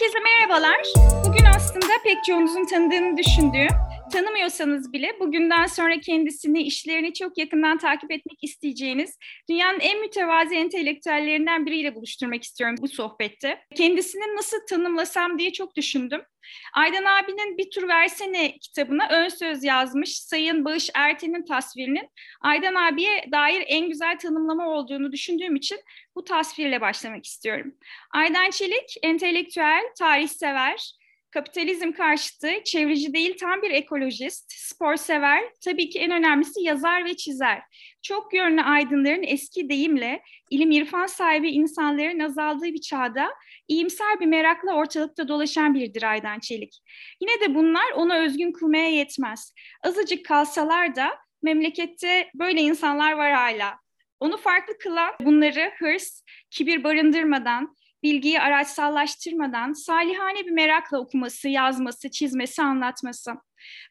Herkese merhabalar. Bugün aslında pek çoğunuzun tanıdığını düşündüğüm, tanımıyorsanız bile bugünden sonra kendisini, işlerini çok yakından takip etmek isteyeceğiniz dünyanın en mütevazi entelektüellerinden biriyle buluşturmak istiyorum bu sohbette. Kendisini nasıl tanımlasam diye çok düşündüm. Aydan abinin Bir Tur Versene kitabına ön söz yazmış Sayın Bağış Erten'in tasvirinin Aydan abiye dair en güzel tanımlama olduğunu düşündüğüm için bu tasvirle başlamak istiyorum. Aydan Çelik, entelektüel, tarihsever, kapitalizm karşıtı, çevreci değil tam bir ekolojist, spor sever, tabii ki en önemlisi yazar ve çizer. Çok yönlü aydınların eski deyimle ilim irfan sahibi insanların azaldığı bir çağda iyimser bir merakla ortalıkta dolaşan biridir Aydan Çelik. Yine de bunlar ona özgün kılmaya yetmez. Azıcık kalsalar da memlekette böyle insanlar var hala. Onu farklı kılan bunları hırs, kibir barındırmadan, bilgiyi araçsallaştırmadan salihane bir merakla okuması, yazması, çizmesi, anlatması.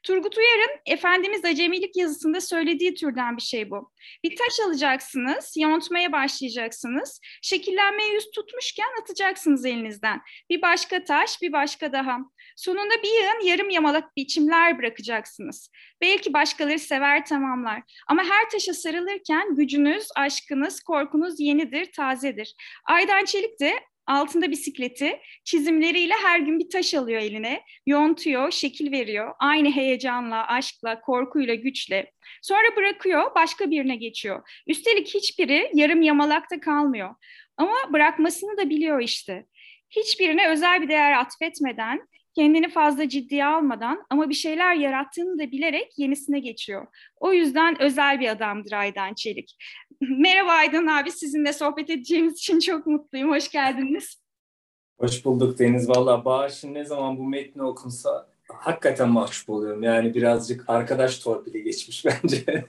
Turgut Uyar'ın Efendimiz Acemilik yazısında söylediği türden bir şey bu. Bir taş alacaksınız, yontmaya başlayacaksınız. Şekillenmeye yüz tutmuşken atacaksınız elinizden. Bir başka taş, bir başka daha. Sonunda bir yığın yarım yamalak biçimler bırakacaksınız. Belki başkaları sever tamamlar. Ama her taşa sarılırken gücünüz, aşkınız, korkunuz yenidir, tazedir. Aydan Çelik de altında bisikleti, çizimleriyle her gün bir taş alıyor eline, yontuyor, şekil veriyor. Aynı heyecanla, aşkla, korkuyla, güçle. Sonra bırakıyor, başka birine geçiyor. Üstelik hiçbiri yarım yamalakta kalmıyor. Ama bırakmasını da biliyor işte. Hiçbirine özel bir değer atfetmeden, kendini fazla ciddiye almadan ama bir şeyler yarattığını da bilerek yenisine geçiyor. O yüzden özel bir adamdır Aydan Çelik. Merhaba Aydan abi, sizinle sohbet edeceğimiz için çok mutluyum. Hoş geldiniz. Hoş bulduk Deniz. Valla Bağış'ın ne zaman bu metni okunsa hakikaten mahcup oluyorum. Yani birazcık arkadaş torpili geçmiş bence.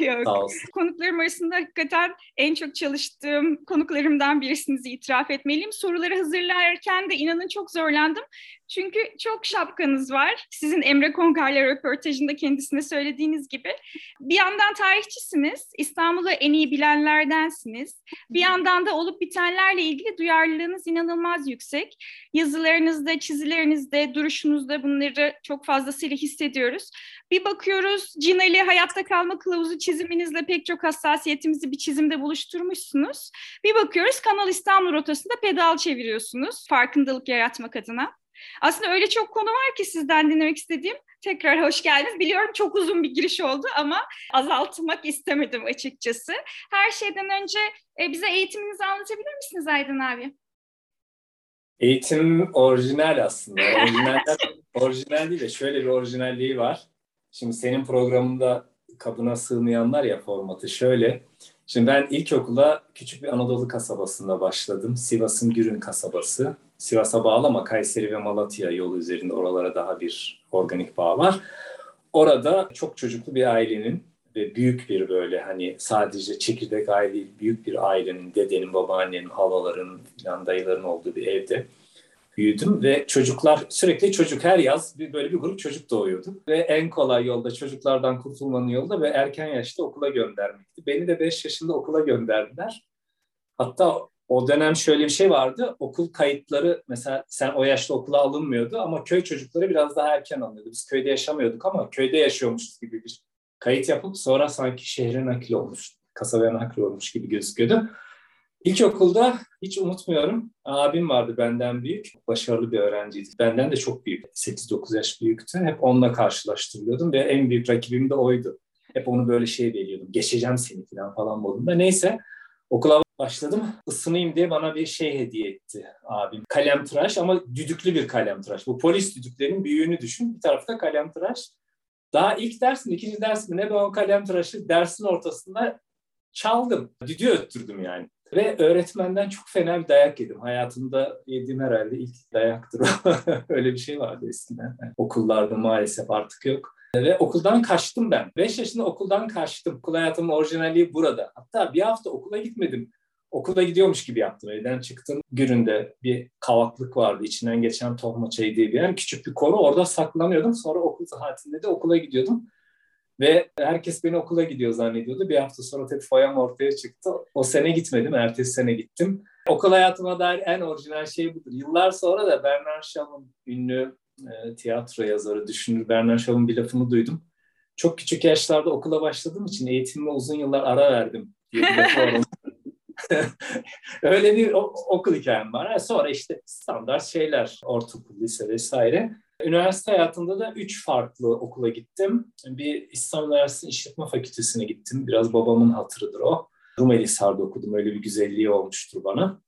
Yok. Sağ olsun. Konuklarım arasında hakikaten en çok çalıştığım konuklarımdan birisinizi itiraf etmeliyim. Soruları hazırlarken de inanın çok zorlandım. Çünkü çok şapkanız var. Sizin Emre Kongar'la röportajında kendisine söylediğiniz gibi. Bir yandan tarihçisiniz, İstanbul'u en iyi bilenlerdensiniz. Bir yandan da olup bitenlerle ilgili duyarlılığınız inanılmaz yüksek. Yazılarınızda, çizilerinizde, duruşunuzda bunları çok fazlasıyla hissediyoruz. Bir bakıyoruz Cinali hayatta kalma kılavuzu çiziminizle pek çok hassasiyetimizi bir çizimde buluşturmuşsunuz. Bir bakıyoruz Kanal İstanbul rotasında pedal çeviriyorsunuz farkındalık yaratmak adına. Aslında öyle çok konu var ki sizden dinlemek istediğim. Tekrar hoş geldiniz. Biliyorum çok uzun bir giriş oldu ama azaltmak istemedim açıkçası. Her şeyden önce e, bize eğitiminizi anlatabilir misiniz Aydın abi? Eğitim orijinal aslında. Orijinal, orijinal değil de şöyle bir orijinalliği var. Şimdi senin programında kabına sığmayanlar ya formatı şöyle. Şimdi ben ilkokula küçük bir Anadolu kasabasında başladım. Sivas'ın Gürün kasabası. Sivas'a bağlı ama Kayseri ve Malatya yolu üzerinde oralara daha bir organik bağ var. Orada çok çocuklu bir ailenin ve büyük bir böyle hani sadece çekirdek aile büyük bir ailenin, dedenin, babaannenin, halaların, falan dayıların olduğu bir evde büyüdüm ve çocuklar sürekli çocuk her yaz bir böyle bir grup çocuk doğuyordu ve en kolay yolda çocuklardan kurtulmanın yolu da ve erken yaşta okula göndermekti. Beni de 5 yaşında okula gönderdiler. Hatta o dönem şöyle bir şey vardı. Okul kayıtları mesela sen o yaşta okula alınmıyordu ama köy çocukları biraz daha erken alınıyordu. Biz köyde yaşamıyorduk ama köyde yaşıyormuşuz gibi bir kayıt yapıp sonra sanki şehre nakil olmuş, kasabaya nakil olmuş gibi gözüküyordu. İlkokulda hiç unutmuyorum. Abim vardı benden büyük. Başarılı bir öğrenciydi. Benden de çok büyük. 8-9 yaş büyüktü. Hep onunla karşılaştırıyordum ve en büyük rakibim de oydu. Hep onu böyle şey veriyordum. Geçeceğim seni falan falan modunda. Neyse okula başladım. Isınayım diye bana bir şey hediye etti abim. Kalem tıraş ama düdüklü bir kalem tıraş. Bu polis düdüklerinin büyüğünü düşün. Bir tarafta kalem tıraş. Daha ilk dersim, ikinci dersim ne ben o kalem tıraşı dersin ortasında çaldım. Düdüğü öttürdüm yani. Ve öğretmenden çok fena bir dayak yedim. Hayatımda yediğim herhalde ilk dayaktır Öyle bir şey vardı eskiden. Yani okullarda maalesef artık yok. Ve okuldan kaçtım ben. 5 yaşında okuldan kaçtım. Okul hayatımın orijinalliği burada. Hatta bir hafta okula gitmedim. Okula gidiyormuş gibi yaptım. Evden çıktım. Güründe bir kavaklık vardı. İçinden geçen tohma çayı diye bir yer. Küçük bir konu. Orada saklanıyordum. Sonra okul saatinde de okula gidiyordum. Ve herkes beni okula gidiyor zannediyordu. Bir hafta sonra tabii foyam ortaya çıktı. O sene gitmedim, ertesi sene gittim. Okul hayatıma dair en orijinal şey budur. Yıllar sonra da Bernard Shaw'ın ünlü e, tiyatro yazarı, düşünür Bernard Shaw'ın bir lafını duydum. Çok küçük yaşlarda okula başladığım için eğitimime uzun yıllar ara verdim diye bir lafı var. Öyle bir okul hikayem var. Sonra işte standart şeyler, ortaokul, lise vesaire. Üniversite hayatında da üç farklı okula gittim. Bir İstanbul Üniversitesi İşletme Fakültesine gittim. Biraz babamın hatırıdır o. Rumeli Hisar'da okudum. Öyle bir güzelliği olmuştur bana.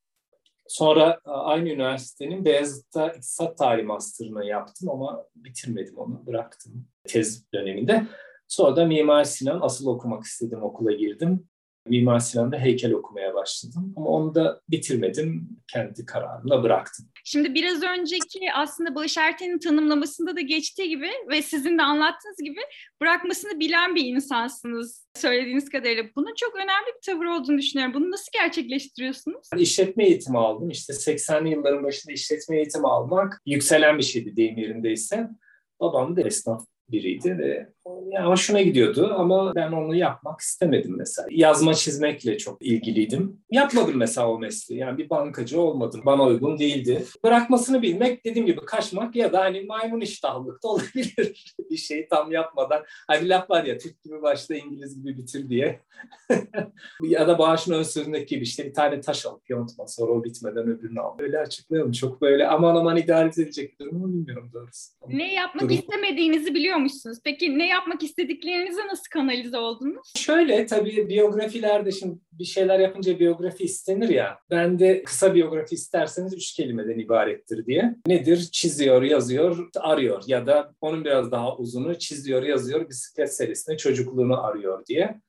Sonra aynı üniversitenin Beyazıt'ta İktisat Tarihi Master'ını yaptım ama bitirmedim onu, bıraktım tez döneminde. Sonra da Mimar Sinan asıl okumak istedim okula girdim. Mimar Sinan'da heykel okumaya başladım. Ama onu da bitirmedim. Kendi kararımla bıraktım. Şimdi biraz önceki aslında Bağış Erten'in tanımlamasında da geçtiği gibi ve sizin de anlattığınız gibi bırakmasını bilen bir insansınız söylediğiniz kadarıyla. Bunun çok önemli bir tavır olduğunu düşünüyorum. Bunu nasıl gerçekleştiriyorsunuz? İşletme eğitimi aldım. İşte 80'li yılların başında işletme eğitimi almak yükselen bir şeydi deyim yerindeyse. Babam da esnaf biriydi ve yani hoşuna gidiyordu ama ben onu yapmak istemedim mesela. Yazma çizmekle çok ilgiliydim. Yapmadım mesela o mesleği. Yani bir bankacı olmadım. Bana uygun değildi. Bırakmasını bilmek dediğim gibi kaçmak ya da hani maymun iştahlılık da olabilir. bir şeyi tam yapmadan. Hani laf var ya Türk gibi başla İngiliz gibi bitir diye. ya da Bağış'ın ön sözündeki gibi işte bir tane taş al yontma sonra o bitmeden öbürünü al. Öyle açıklayalım. Çok böyle aman aman idare edilecek bir durum bilmiyorum doğrusu. Ne yapmak durum... istemediğinizi biliyormuşsunuz. Peki ne yapmak istediklerinize nasıl kanalize oldunuz? Şöyle tabii biyografilerde şimdi bir şeyler yapınca biyografi istenir ya. Ben de kısa biyografi isterseniz üç kelimeden ibarettir diye. Nedir? Çiziyor, yazıyor, arıyor ya da onun biraz daha uzunu çiziyor, yazıyor, bisiklet serisinde çocukluğunu arıyor diye.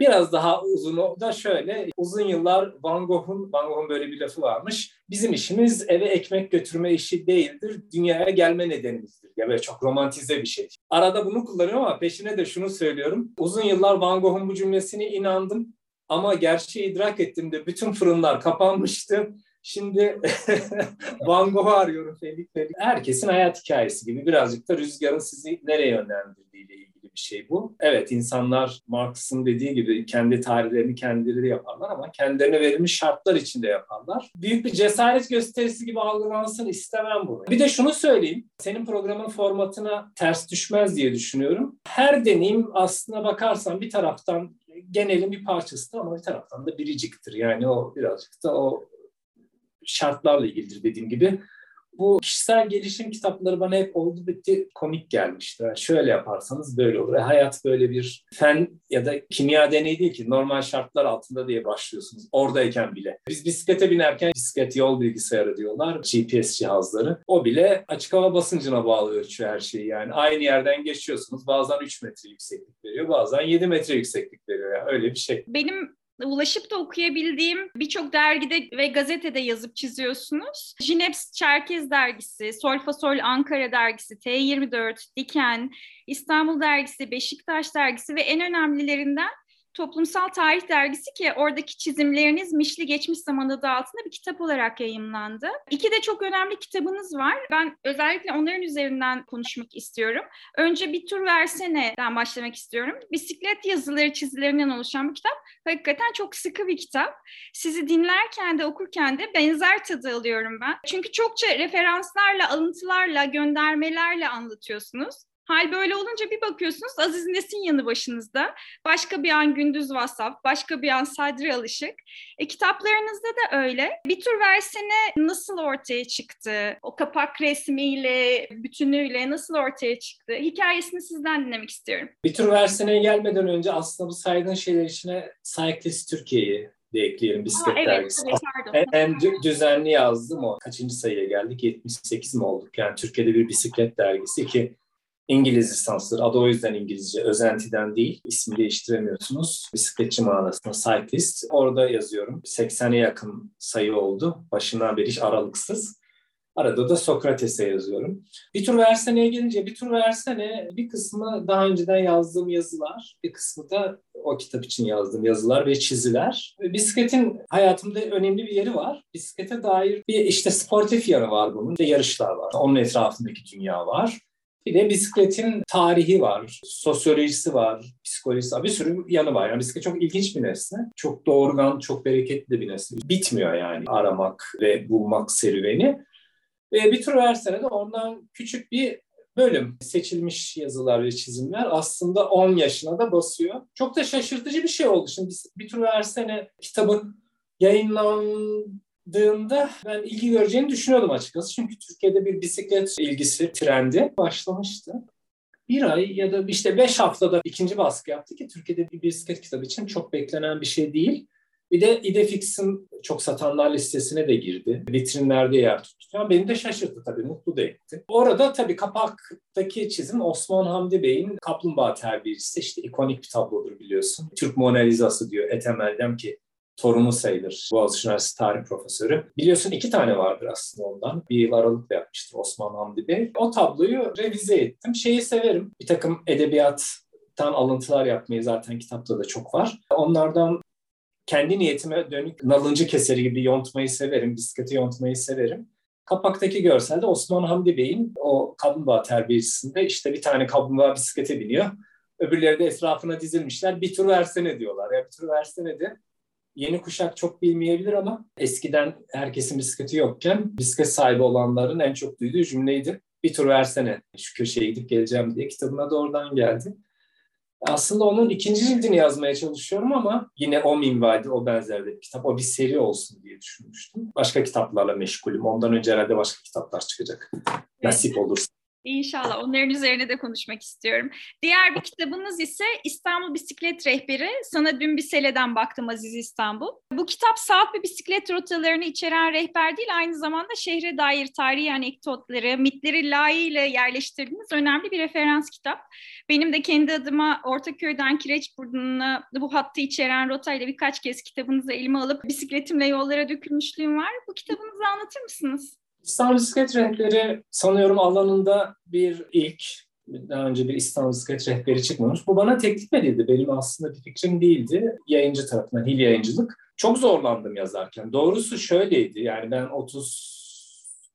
Biraz daha uzunu da şöyle, uzun yıllar Van Gogh'un, Van Gogh'un böyle bir lafı varmış. Bizim işimiz eve ekmek götürme işi değildir, dünyaya gelme nedenimizdir. Ya böyle çok romantize bir şey. Arada bunu kullanıyorum ama peşine de şunu söylüyorum. Uzun yıllar Van Gogh'un bu cümlesine inandım. Ama gerçeği idrak ettiğimde bütün fırınlar kapanmıştı. Şimdi Van Gogh'u arıyorum Felik Felik. Herkesin hayat hikayesi gibi birazcık da rüzgarın sizi nereye yönlendirdiğiyle ilgili bir şey bu. Evet insanlar Marx'ın dediği gibi kendi tarihlerini kendileri yaparlar ama kendilerine verilmiş şartlar içinde yaparlar. Büyük bir cesaret gösterisi gibi algılansın istemem bunu. Bir de şunu söyleyeyim. Senin programın formatına ters düşmez diye düşünüyorum. Her deneyim aslına bakarsan bir taraftan genelin bir parçası ama bir taraftan da biriciktir. Yani o birazcık da o şartlarla ilgilidir dediğim gibi bu kişisel gelişim kitapları bana hep oldu bitti komik gelmişti. Yani şöyle yaparsanız böyle olur. E, hayat böyle bir fen ya da kimya deneyi değil ki normal şartlar altında diye başlıyorsunuz. Oradayken bile. Biz bisiklete binerken bisiklet yol bilgisayarı diyorlar. GPS cihazları. O bile açık hava basıncına bağlı ölçüyor her şeyi. Yani aynı yerden geçiyorsunuz. Bazen 3 metre yükseklik veriyor. Bazen 7 metre yükseklik veriyor. Yani öyle bir şey. Benim ulaşıp da okuyabildiğim birçok dergide ve gazetede yazıp çiziyorsunuz. Jineps Çerkez dergisi, Solfa Sol Ankara dergisi, T24, Diken, İstanbul dergisi, Beşiktaş dergisi ve en önemlilerinden Toplumsal Tarih Dergisi ki oradaki çizimleriniz Mişli Geçmiş Zaman adı altında bir kitap olarak yayımlandı. İki de çok önemli kitabınız var. Ben özellikle onların üzerinden konuşmak istiyorum. Önce Bir Tur Versene'den başlamak istiyorum. Bisiklet yazıları çizilerinden oluşan bir kitap. Hakikaten çok sıkı bir kitap. Sizi dinlerken de okurken de benzer tadı alıyorum ben. Çünkü çokça referanslarla, alıntılarla, göndermelerle anlatıyorsunuz. Hal böyle olunca bir bakıyorsunuz Aziz Nesin yanı başınızda. Başka bir an Gündüz Vassaf, başka bir an Sadri Alışık. E, kitaplarınızda da öyle. Bir tur versene nasıl ortaya çıktı? O kapak resmiyle, bütünüyle nasıl ortaya çıktı? Hikayesini sizden dinlemek istiyorum. Bir tur versene gelmeden önce aslında bu saydığın şeyler içine Cyclist Türkiye'yi de ekleyelim bisiklet Aa, evet, dergisi. En, en düzenli yazdım o. Kaçıncı sayıya geldik? 78 mi olduk? Yani Türkiye'de bir bisiklet dergisi ki İngiliz lisansları. Adı o yüzden İngilizce. Özentiden değil. İsmi değiştiremiyorsunuz. Bisikletçi manasında cyclist. Orada yazıyorum. 80'e yakın sayı oldu. Başından beri hiç aralıksız. Arada da Sokrates'e yazıyorum. Bir tur verseneye gelince bir tur versene bir kısmı daha önceden yazdığım yazılar, bir kısmı da o kitap için yazdığım yazılar ve çiziler. Bisikletin hayatımda önemli bir yeri var. Bisiklete dair bir işte sportif yanı var bunun. Bir yarışlar var. Onun etrafındaki dünya var. Bir de bisikletin tarihi var, sosyolojisi var, psikolojisi var. Bir sürü yanı var. Yani bisiklet çok ilginç bir nesne. Çok doğrudan, çok bereketli bir nesne. Bitmiyor yani aramak ve bulmak serüveni. Ve bir tur versene de ondan küçük bir bölüm seçilmiş yazılar ve çizimler aslında 10 yaşına da basıyor. Çok da şaşırtıcı bir şey oldu. Şimdi bir tur versene kitabın yayınlandığında ben ilgi göreceğini düşünüyordum açıkçası. Çünkü Türkiye'de bir bisiklet ilgisi trendi başlamıştı. Bir ay ya da işte beş haftada ikinci baskı yaptı ki Türkiye'de bir bisiklet kitabı için çok beklenen bir şey değil. Bir de Idefix'in çok satanlar listesine de girdi. Vitrinlerde yer tuttu. Yani beni de şaşırttı tabii, mutlu da etti. Orada tabii kapaktaki çizim Osman Hamdi Bey'in Kaplumbağa Terbiyecisi. işte ikonik bir tablodur biliyorsun. Türk Mona Lisa'sı diyor Ethem Erdem ki torunu sayılır. Boğaziçi Üniversitesi tarih profesörü. Biliyorsun iki tane vardır aslında ondan. Bir yıl aralıkla yapmıştır Osman Hamdi Bey. O tabloyu revize ettim. Şeyi severim. Bir takım edebiyattan alıntılar yapmayı zaten kitapta da çok var. Onlardan kendi niyetime dönük nalıncı keseri gibi yontmayı severim, bisikleti yontmayı severim. Kapaktaki görselde Osman Hamdi Bey'in o kaplumbağa terbiyecisinde işte bir tane kaplumbağa bisiklete biniyor. Öbürleri de etrafına dizilmişler. Bir tur versene diyorlar. Ya bir tur versene de. Yeni kuşak çok bilmeyebilir ama eskiden herkesin bisikleti yokken bisiklet sahibi olanların en çok duyduğu cümleydi. Bir tur versene şu köşeye gidip geleceğim diye kitabına da oradan geldi. Aslında onun ikinci cildini yazmaya çalışıyorum ama yine o minvalde, o benzerde bir kitap, o bir seri olsun diye düşünmüştüm. Başka kitaplarla meşgulüm. Ondan önce herhalde başka kitaplar çıkacak. Nasip olursa. İnşallah onların üzerine de konuşmak istiyorum. Diğer bir kitabınız ise İstanbul Bisiklet Rehberi. Sana dün bir seleden baktım Aziz İstanbul. Bu kitap salt bir bisiklet rotalarını içeren rehber değil, aynı zamanda şehre dair tarihi anekdotları, mitleri layığıyla yerleştirdiğiniz önemli bir referans kitap. Benim de kendi adıma Ortaköy'den Kireçburnu'na bu hattı içeren rotayla birkaç kez kitabınızı elime alıp bisikletimle yollara dökülmüşlüğüm var. Bu kitabınızı anlatır mısınız? İstanbul Bisiklet Rehberi sanıyorum alanında bir ilk. Daha önce bir İstanbul Bisiklet Rehberi çıkmamış. Bu bana teklif edildi. Benim aslında bir fikrim değildi. Yayıncı tarafından, Hil Yayıncılık. Çok zorlandım yazarken. Doğrusu şöyleydi. Yani ben 30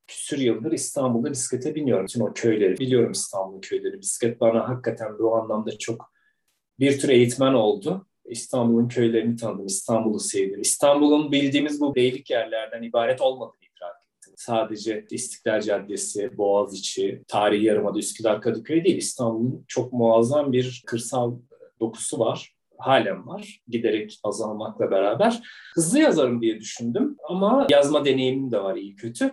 küsür yıldır İstanbul'da bisiklete biniyorum. Tüm o köyleri biliyorum İstanbul'un köyleri. Bisiklet bana hakikaten bu anlamda çok bir tür eğitmen oldu. İstanbul'un köylerini tanıdım, İstanbul'u sevdim. İstanbul'un bildiğimiz bu beylik yerlerden ibaret olmadı sadece İstiklal Caddesi, Boğaziçi, Tarihi Yarımada, Üsküdar, Kadıköy değil. İstanbul'un çok muazzam bir kırsal dokusu var. Halen var. Giderek azalmakla beraber. Hızlı yazarım diye düşündüm ama yazma deneyimim de var iyi kötü.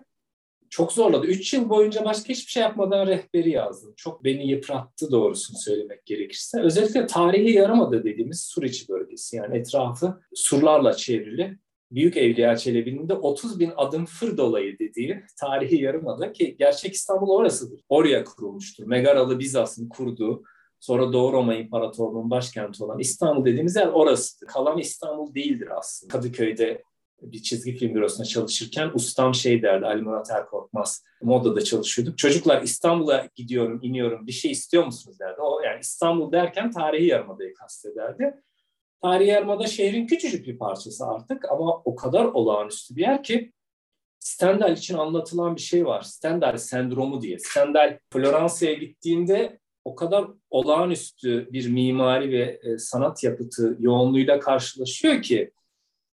Çok zorladı. Üç yıl boyunca başka hiçbir şey yapmadan rehberi yazdım. Çok beni yıprattı doğrusunu söylemek gerekirse. Özellikle tarihi yarımada dediğimiz Suriçi bölgesi. Yani etrafı surlarla çevrili Büyük Evliya Çelebi'nin de 30 bin adım fır dolayı dediği tarihi yarımada ki gerçek İstanbul orasıdır. Oraya kurulmuştur. Megaralı Bizans'ın kurduğu sonra Doğu Roma İmparatorluğu'nun başkenti olan İstanbul dediğimiz yer orasıdır. Kalan İstanbul değildir aslında. Kadıköy'de bir çizgi film bürosunda çalışırken ustam şey derdi Ali Murat Erkorkmaz. Moda'da çalışıyorduk. Çocuklar İstanbul'a gidiyorum, iniyorum bir şey istiyor musunuz derdi. O yani İstanbul derken tarihi yarımadayı kastederdi. Tarihi Yarımada şehrin küçücük bir parçası artık ama o kadar olağanüstü bir yer ki Stendhal için anlatılan bir şey var. Stendhal sendromu diye. Stendhal Floransa'ya gittiğinde o kadar olağanüstü bir mimari ve e, sanat yapıtı yoğunluğuyla karşılaşıyor ki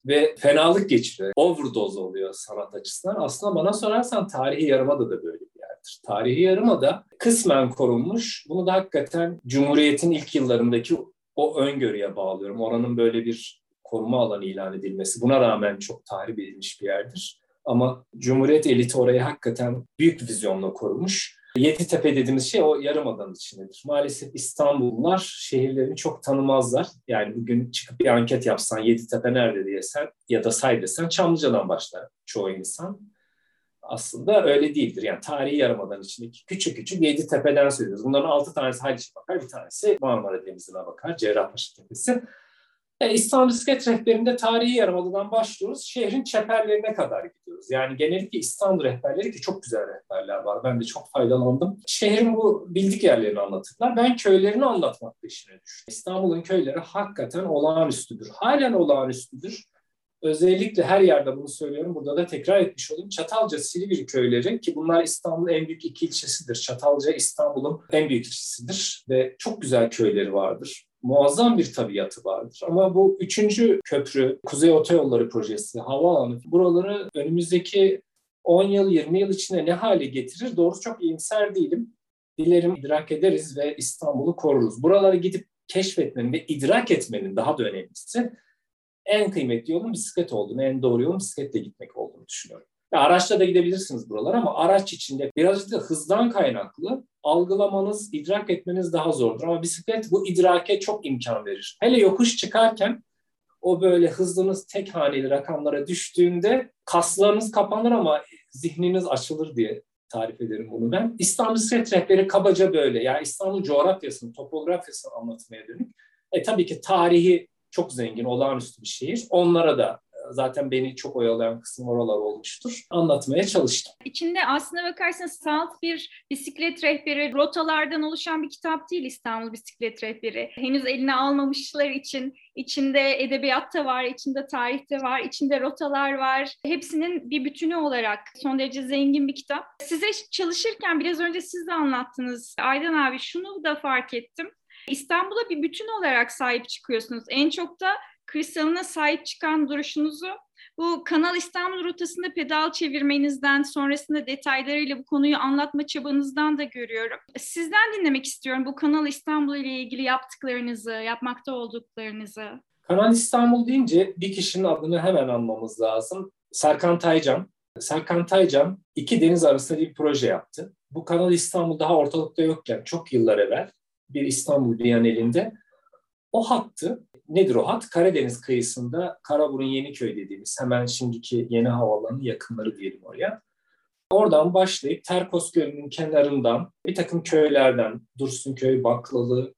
ve fenalık geçiriyor. Overdose oluyor sanat açısından. Aslında bana sorarsan tarihi yarımada da böyle bir yerdir. Tarihi yarımada kısmen korunmuş. Bunu da hakikaten Cumhuriyet'in ilk yıllarındaki o öngörüye bağlıyorum. Oranın böyle bir koruma alanı ilan edilmesi. Buna rağmen çok tahrip edilmiş bir yerdir. Ama Cumhuriyet eliti orayı hakikaten büyük vizyonla korumuş. Yeditepe dediğimiz şey o yarımadanın içindedir. Maalesef İstanbullular şehirlerini çok tanımazlar. Yani bugün çıkıp bir anket yapsan Yeditepe nerede diye sen ya da say desen Çamlıca'dan başlar çoğu insan. Aslında öyle değildir. Yani tarihi yarımadan içindeki küçük küçük yedi tepeden söylüyoruz. Bunların altı tanesi Haliç'e bakar, bir tanesi Marmara Denizi'ne bakar, Cerrahpaşa Tepesi. Yani İstanbul Bisiklet Rehberi'nde tarihi yarımadadan başlıyoruz. Şehrin çeperlerine kadar gidiyoruz. Yani genellikle İstanbul rehberleri ki çok güzel rehberler var. Ben de çok faydalandım. Şehrin bu bildik yerlerini anlatırlar. Ben köylerini anlatmak peşine düştüm. İstanbul'un köyleri hakikaten olağanüstüdür. Halen olağanüstüdür. Özellikle her yerde bunu söylüyorum. Burada da tekrar etmiş olayım. Çatalca, Silivri köyleri ki bunlar İstanbul'un en büyük iki ilçesidir. Çatalca İstanbul'un en büyük ilçesidir ve çok güzel köyleri vardır. Muazzam bir tabiatı vardır. Ama bu üçüncü köprü, Kuzey Otoyolları Projesi, havaalanı buraları önümüzdeki 10 yıl, 20 yıl içinde ne hale getirir? Doğrusu çok iyimser değilim. Dilerim idrak ederiz ve İstanbul'u koruruz. Buralara gidip keşfetmenin ve idrak etmenin daha da önemlisi en kıymetli yolun bisiklet olduğunu, en doğru yolun bisikletle gitmek olduğunu düşünüyorum. Ya araçla da gidebilirsiniz buralara ama araç içinde birazcık da hızdan kaynaklı algılamanız, idrak etmeniz daha zordur. Ama bisiklet bu idrake çok imkan verir. Hele yokuş çıkarken o böyle hızınız tek haneli rakamlara düştüğünde kaslarınız kapanır ama zihniniz açılır diye tarif ederim bunu ben. İstanbul Bisiklet Rehberi kabaca böyle. Yani İstanbul coğrafyasını, topografyasını anlatmaya dönük. E tabii ki tarihi çok zengin, olağanüstü bir şehir. Onlara da e, zaten beni çok oyalayan kısım oralar olmuştur. Anlatmaya çalıştım. İçinde aslına bakarsanız salt bir bisiklet rehberi, rotalardan oluşan bir kitap değil İstanbul Bisiklet Rehberi. Henüz eline almamışlar için içinde edebiyatta var, içinde tarihte var, içinde rotalar var. Hepsinin bir bütünü olarak son derece zengin bir kitap. Size çalışırken biraz önce siz de anlattınız. Aydan abi şunu da fark ettim. İstanbul'a bir bütün olarak sahip çıkıyorsunuz. En çok da kristalına sahip çıkan duruşunuzu bu Kanal İstanbul rotasında pedal çevirmenizden, sonrasında detaylarıyla bu konuyu anlatma çabanızdan da görüyorum. Sizden dinlemek istiyorum bu Kanal İstanbul ile ilgili yaptıklarınızı, yapmakta olduklarınızı. Kanal İstanbul deyince bir kişinin adını hemen anmamız lazım. Serkan Taycan. Serkan Taycan iki deniz arasında bir proje yaptı. Bu Kanal İstanbul daha ortalıkta yokken çok yıllar evvel bir İstanbul Biyaneli'nde o hattı nedir o hat? Karadeniz kıyısında Karaburun Yeniköy dediğimiz hemen şimdiki yeni havaalanı yakınları diyelim oraya. Oradan başlayıp Terkos Gölü'nün kenarından bir takım köylerden Dursunköy, Baklalı,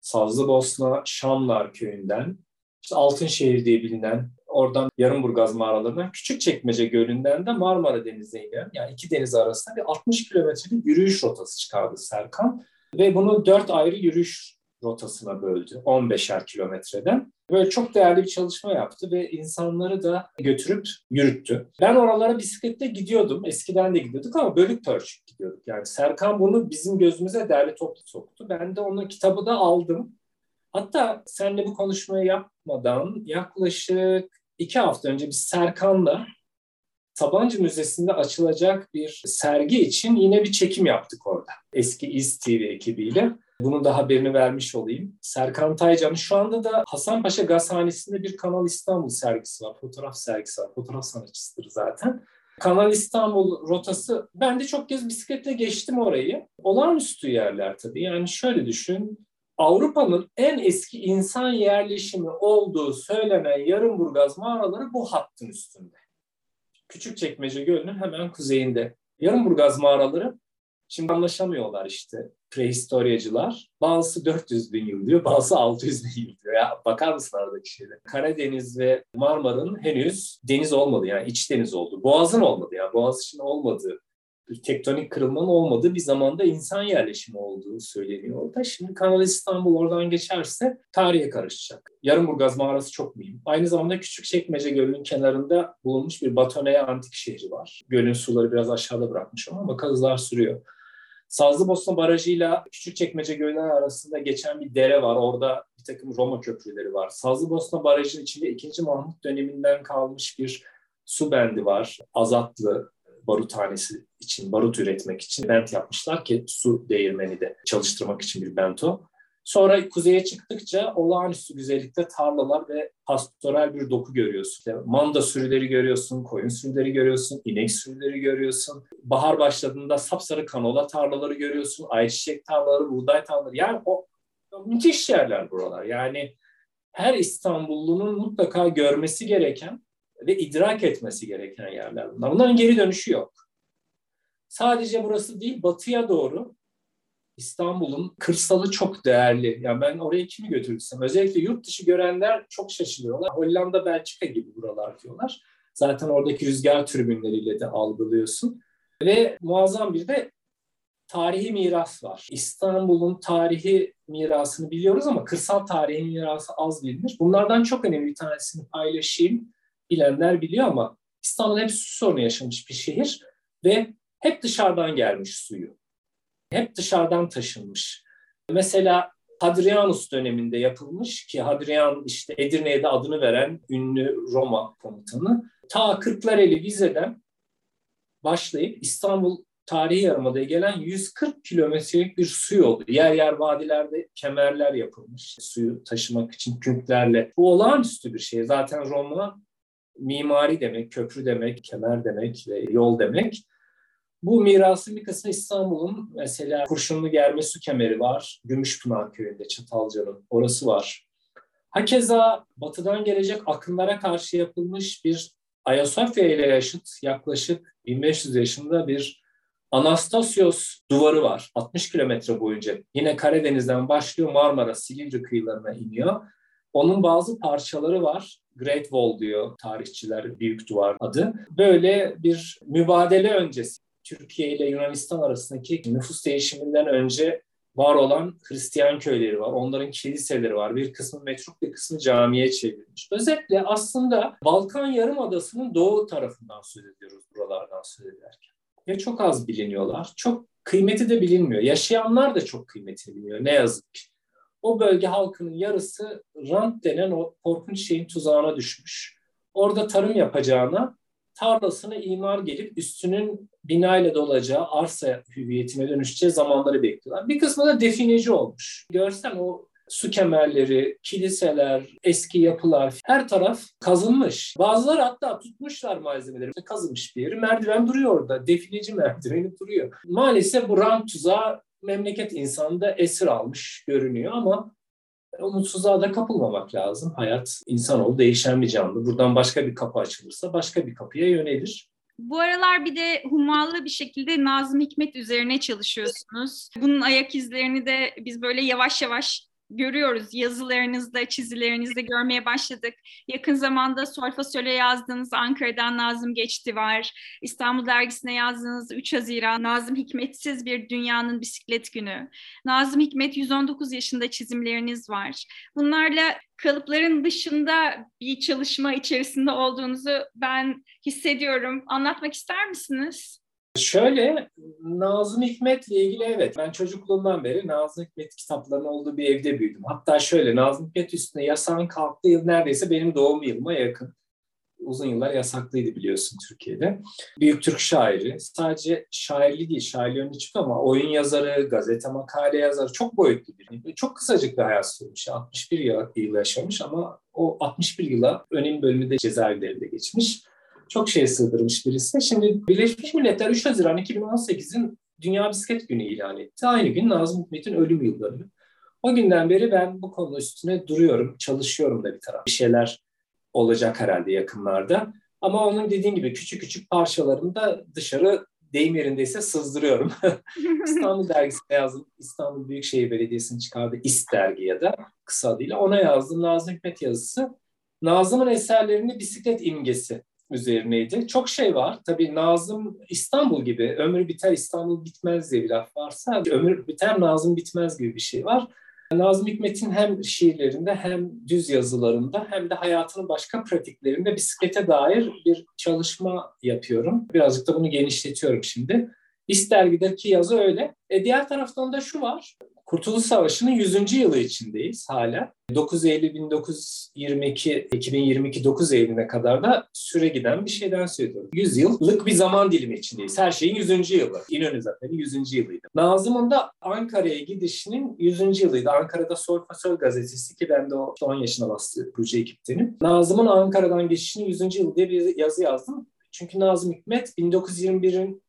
Sazlıbosna, Şamlar köyünden, işte Altınşehir diye bilinen oradan Yarımburgaz mağaralarından Küçükçekmece Gölü'nden de Marmara Denizi'ne inen yani iki deniz arasında bir 60 kilometrelik yürüyüş rotası çıkardı Serkan. Ve bunu dört ayrı yürüyüş rotasına böldü 15'er kilometreden. Böyle çok değerli bir çalışma yaptı ve insanları da götürüp yürüttü. Ben oralara bisikletle gidiyordum. Eskiden de gidiyorduk ama bölük pörçük gidiyorduk. Yani Serkan bunu bizim gözümüze değerli toplu soktu. Ben de onun kitabı da aldım. Hatta seninle bu konuşmayı yapmadan yaklaşık iki hafta önce biz Serkan'la Sabancı Müzesi'nde açılacak bir sergi için yine bir çekim yaptık orada. Eski İz TV ekibiyle. Bunun da haberini vermiş olayım. Serkan Taycan'ın şu anda da Hasanpaşa Gazhanesi'nde bir Kanal İstanbul sergisi var. Fotoğraf sergisi var. Fotoğraf sanatçısıdır zaten. Kanal İstanbul rotası, ben de çok kez bisikletle geçtim orayı. Olağanüstü yerler tabii. Yani şöyle düşün, Avrupa'nın en eski insan yerleşimi olduğu söylenen Yarımburgaz mağaraları bu hattın üstünde. Küçükçekmece Gölü'nün hemen kuzeyinde. Yarımburgaz mağaraları şimdi anlaşamıyorlar işte prehistoryacılar. Bazısı 400 bin yıl diyor, bazısı 600 bin yıl diyor. Ya bakar mısın aradaki şeyler? Karadeniz ve Marmara'nın henüz deniz olmadı yani iç deniz oldu. Boğaz'ın olmadı yani Boğaz için olmadığı tektonik kırılmanın olmadığı bir zamanda insan yerleşimi olduğu söyleniyor orada. Şimdi Kanal İstanbul oradan geçerse tarihe karışacak. Yarımburgaz mağarası çok mühim. Aynı zamanda Küçükçekmece Gölü'nün kenarında bulunmuş bir Batoneye antik şehri var. Gölün suları biraz aşağıda bırakmış ama kazılar sürüyor. Sazlıbosna Barajı'yla Küçükçekmece Gölü arasında geçen bir dere var. Orada bir takım Roma köprüleri var. Sazlıbosna Barajı'nın içinde 2. Mahmut döneminden kalmış bir su bendi var. Azatlı, baruthanesi için, barut üretmek için bent yapmışlar ki su değirmeni de çalıştırmak için bir bento. Sonra kuzeye çıktıkça olağanüstü güzellikte tarlalar ve pastoral bir doku görüyorsun. İşte manda sürüleri görüyorsun, koyun sürüleri görüyorsun, inek sürüleri görüyorsun. Bahar başladığında sapsarı kanola tarlaları görüyorsun, ayçiçek tarlaları, buğday tarlaları. Yani o müthiş yerler buralar. Yani her İstanbullunun mutlaka görmesi gereken ve idrak etmesi gereken yerler bunlar. Bunların geri dönüşü yok. Sadece burası değil, batıya doğru İstanbul'un kırsalı çok değerli. Yani ben oraya kimi götürürsem, özellikle yurt dışı görenler çok şaşırıyorlar. Hollanda, Belçika gibi buralar diyorlar. Zaten oradaki rüzgar türbinleriyle de algılıyorsun. Ve muazzam bir de tarihi miras var. İstanbul'un tarihi mirasını biliyoruz ama kırsal tarihi mirası az bilinir. Bunlardan çok önemli bir tanesini paylaşayım. Bilenler biliyor ama İstanbul hep su sorunu yaşamış bir şehir ve hep dışarıdan gelmiş suyu. Hep dışarıdan taşınmış. Mesela Hadrianus döneminde yapılmış ki Hadrian işte Edirne'ye de adını veren ünlü Roma komutanı. Ta Kırklareli Vize'den başlayıp İstanbul tarihi yarımadaya gelen 140 kilometrelik bir su yolu. Yer yer vadilerde kemerler yapılmış suyu taşımak için kürklerle. Bu olağanüstü bir şey. Zaten Roma mimari demek, köprü demek, kemer demek ve yol demek. Bu mirasın bir kısmı İstanbul'un mesela Kurşunlu Germe Su Kemeri var. Gümüşpınar Köyü'nde Çatalca'nın orası var. Hakeza batıdan gelecek akımlara karşı yapılmış bir Ayasofya ile yaşıt yaklaşık 1500 yaşında bir Anastasios duvarı var. 60 kilometre boyunca. Yine Karadeniz'den başlıyor Marmara, Silivri kıyılarına iniyor. Onun bazı parçaları var. Great Wall diyor tarihçiler, Büyük Duvar adı. Böyle bir mübadele öncesi Türkiye ile Yunanistan arasındaki nüfus değişiminden önce var olan Hristiyan köyleri var. Onların kiliseleri var. Bir kısmı metruk, bir kısmı camiye çevrilmiş. Özetle aslında Balkan Yarımadası'nın doğu tarafından söz ediyoruz buralardan söz ederken. Ve çok az biliniyorlar. Çok kıymeti de bilinmiyor. Yaşayanlar da çok kıymeti bilmiyor ne yazık ki. O bölge halkının yarısı rant denen o korkunç şeyin tuzağına düşmüş. Orada tarım yapacağına tarlasına imar gelip üstünün binayla dolacağı arsa hüviyetine dönüşeceği zamanları bekliyorlar. Bir kısmı da defineci olmuş. Görsen o su kemerleri, kiliseler, eski yapılar her taraf kazınmış. Bazıları hatta tutmuşlar malzemeleri. Kazınmış bir yeri. Merdiven duruyor orada. Defineci merdiveni duruyor. Maalesef bu rant tuzağı memleket insanı da esir almış görünüyor ama umutsuzluğa da kapılmamak lazım. Hayat insanoğlu değişen bir canlı. Buradan başka bir kapı açılırsa başka bir kapıya yönelir. Bu aralar bir de hummalı bir şekilde Nazım Hikmet üzerine çalışıyorsunuz. Bunun ayak izlerini de biz böyle yavaş yavaş görüyoruz. Yazılarınızda, çizilerinizde görmeye başladık. Yakın zamanda Solfasöl'e yazdığınız Ankara'dan Nazım Geçti var. İstanbul Dergisi'ne yazdığınız 3 Haziran Nazım Hikmetsiz Bir Dünyanın Bisiklet Günü. Nazım Hikmet 119 yaşında çizimleriniz var. Bunlarla kalıpların dışında bir çalışma içerisinde olduğunuzu ben hissediyorum. Anlatmak ister misiniz? Şöyle Nazım Hikmet'le ilgili evet ben çocukluğumdan beri Nazım Hikmet kitaplarının olduğu bir evde büyüdüm. Hatta şöyle Nazım Hikmet üstüne yasağın kalktığı yıl neredeyse benim doğum yılıma yakın. Uzun yıllar yasaklıydı biliyorsun Türkiye'de. Büyük Türk şairi. Sadece şairli değil, şairli önüne çıktı ama oyun yazarı, gazete makale yazarı çok boyutlu bir. Çok kısacık bir hayat sürmüş. 61 yıl, yıl yaşamış ama o 61 yıla önemli bölümü de cezaevlerinde geçmiş çok şey sığdırmış birisi. Şimdi Birleşmiş Milletler 3 Haziran 2018'in Dünya Bisiklet Günü ilan etti. Aynı gün Nazım Hikmet'in ölüm yıldönümü. O günden beri ben bu konu üstüne duruyorum, çalışıyorum da bir taraf. Bir şeyler olacak herhalde yakınlarda. Ama onun dediğin gibi küçük küçük parçalarını da dışarı deyim yerindeyse sızdırıyorum. İstanbul Dergisi'ne yazdım. İstanbul Büyükşehir Belediyesi'nin çıkardığı İST dergi ya da kısa adıyla. Ona yazdım Nazım Hikmet yazısı. Nazım'ın eserlerini bisiklet imgesi üzerineydi. Çok şey var. Tabii Nazım İstanbul gibi ömür biter İstanbul bitmez diye bir laf varsa ömür biter Nazım bitmez gibi bir şey var. Nazım Hikmet'in hem şiirlerinde hem düz yazılarında hem de hayatının başka pratiklerinde bisiklete dair bir çalışma yapıyorum. Birazcık da bunu genişletiyorum şimdi. İst dergideki yazı öyle. E diğer taraftan da şu var. Kurtuluş Savaşı'nın 100. yılı içindeyiz hala. 9 Eylül 1922, 2022 9 Eylül'e kadar da süre giden bir şeyden söylüyorum. 100 yıllık bir zaman dilimi içindeyiz. Her şeyin 100. yılı. İnönü zaten 100. yılıydı. Nazım'ın da Ankara'ya gidişinin 100. yılıydı. Ankara'da Sol gazetesi ki ben de o 10 yaşına bastı proje ekiptenim. Nazım'ın Ankara'dan geçişinin 100. yılı diye bir yazı yazdım. Çünkü Nazım Hikmet 1921'in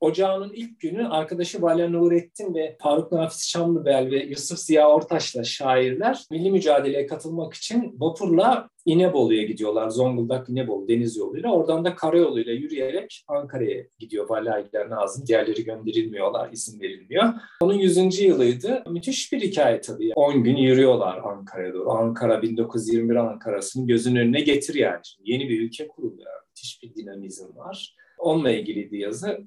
Ocağının ilk günü arkadaşı Valya Nurettin ve Faruk Nafiz Şamlıbel ve Yusuf Ziya Ortaş'la şairler milli mücadeleye katılmak için vapurla İnebolu'ya gidiyorlar. Zonguldak İnebolu deniz yoluyla. Oradan da karayoluyla yürüyerek Ankara'ya gidiyor Valya ile Nazım. Diğerleri gönderilmiyorlar, izin verilmiyor. Onun 100. yılıydı. Müthiş bir hikaye tabii. 10 gün yürüyorlar Ankara'ya doğru. Ankara 1921 Ankara'sını gözünün önüne getir yani. Şimdi yeni bir ülke kuruluyor. Müthiş bir dinamizm var. Onunla ilgiliydi yazı.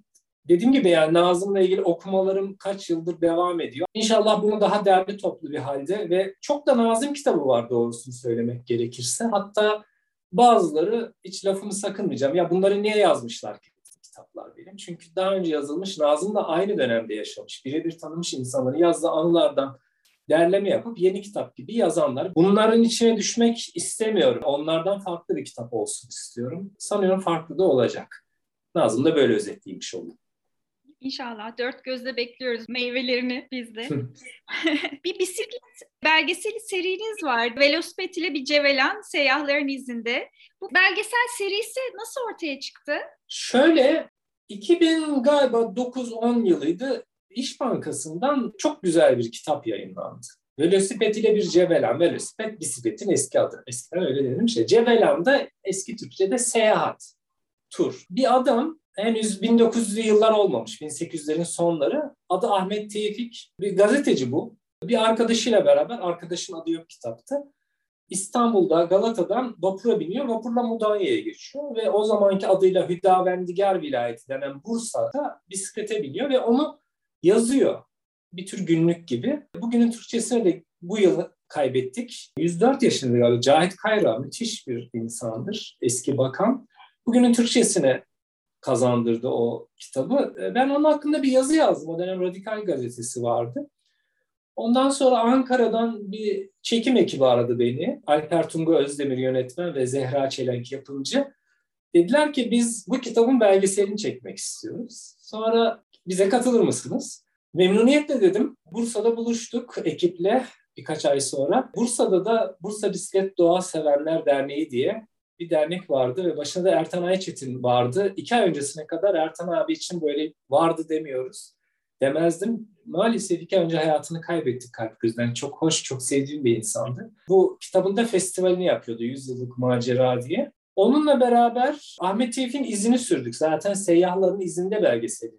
Dediğim gibi yani Nazım'la ilgili okumalarım kaç yıldır devam ediyor. İnşallah bunu daha derli toplu bir halde ve çok da Nazım kitabı var doğrusunu söylemek gerekirse. Hatta Bazıları hiç lafımı sakınmayacağım. Ya bunları niye yazmışlar ki kitaplar benim? Çünkü daha önce yazılmış, Nazım da aynı dönemde yaşamış. Birebir tanımış insanları yazdığı anılardan derleme yapıp yeni kitap gibi yazanlar. Bunların içine düşmek istemiyorum. Onlardan farklı bir kitap olsun istiyorum. Sanıyorum farklı da olacak. Nazım da böyle özetleymiş oldu. İnşallah dört gözle bekliyoruz meyvelerini biz de. bir bisiklet belgeseli seriniz var. Velosiped ile bir Cevelen seyyahların izinde. Bu belgesel serisi nasıl ortaya çıktı? Şöyle 2000 galiba 9-10 yılıydı. İş Bankası'ndan çok güzel bir kitap yayınlandı. Velosiped ile bir Cevelen. Velosiped bisikletin eski adı. Eskiden öyle dedim şey. Cevelen da eski Türkçe'de seyahat, tur. Bir adam henüz 1900'lü yıllar olmamış, 1800'lerin sonları. Adı Ahmet Tevfik, bir gazeteci bu. Bir arkadaşıyla beraber, arkadaşın adı yok kitapta. İstanbul'da Galata'dan vapura biniyor. Vapurla Mudanya'ya geçiyor ve o zamanki adıyla Hüdavendigar vilayeti denen Bursa'da bisiklete biniyor ve onu yazıyor. Bir tür günlük gibi. Bugünün Türkçesine de bu yıl kaybettik. 104 yaşında galiba Cahit Kayra müthiş bir insandır. Eski bakan. Bugünün Türkçesine kazandırdı o kitabı. E, ben onun hakkında bir yazı yazdım. O dönem Radikal Gazetesi vardı. Ondan sonra Ankara'dan bir çekim ekibi aradı beni. Alper Tunga Özdemir yönetmen ve Zehra Çelenk yapımcı. Dediler ki biz bu kitabın belgeselini çekmek istiyoruz. Sonra bize katılır mısınız? Memnuniyetle dedim. Bursa'da buluştuk ekiple birkaç ay sonra. Bursa'da da Bursa Bisiklet Doğa Sevenler Derneği diye bir dernek vardı ve başında da Ertan Ayçetin vardı. İki ay öncesine kadar Ertan abi için böyle vardı demiyoruz. Demezdim. Maalesef iki ay önce hayatını kaybettik kalp gözden. Çok hoş, çok sevdiğim bir insandı. Bu kitabında festivalini yapıyordu. Yüzyıllık Macera diye. Onunla beraber Ahmet Tevfik'in izini sürdük. Zaten seyyahların izinde belgeseli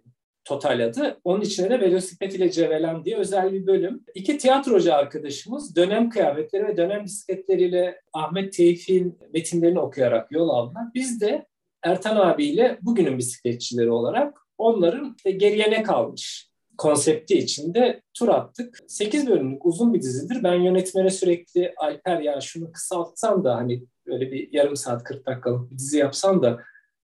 total adı. Onun içine de Velosiped ile Cevelen diye özel bir bölüm. İki tiyatrocu arkadaşımız dönem kıyafetleri ve dönem bisikletleriyle Ahmet Tevfik'in metinlerini okuyarak yol aldılar. Biz de Ertan abiyle bugünün bisikletçileri olarak onların işte geriye ne kalmış konsepti içinde tur attık. 8 bölümlük uzun bir dizidir. Ben yönetmene sürekli Alper ya şunu kısaltsan da hani böyle bir yarım saat 40 dakikalık bir dizi yapsan da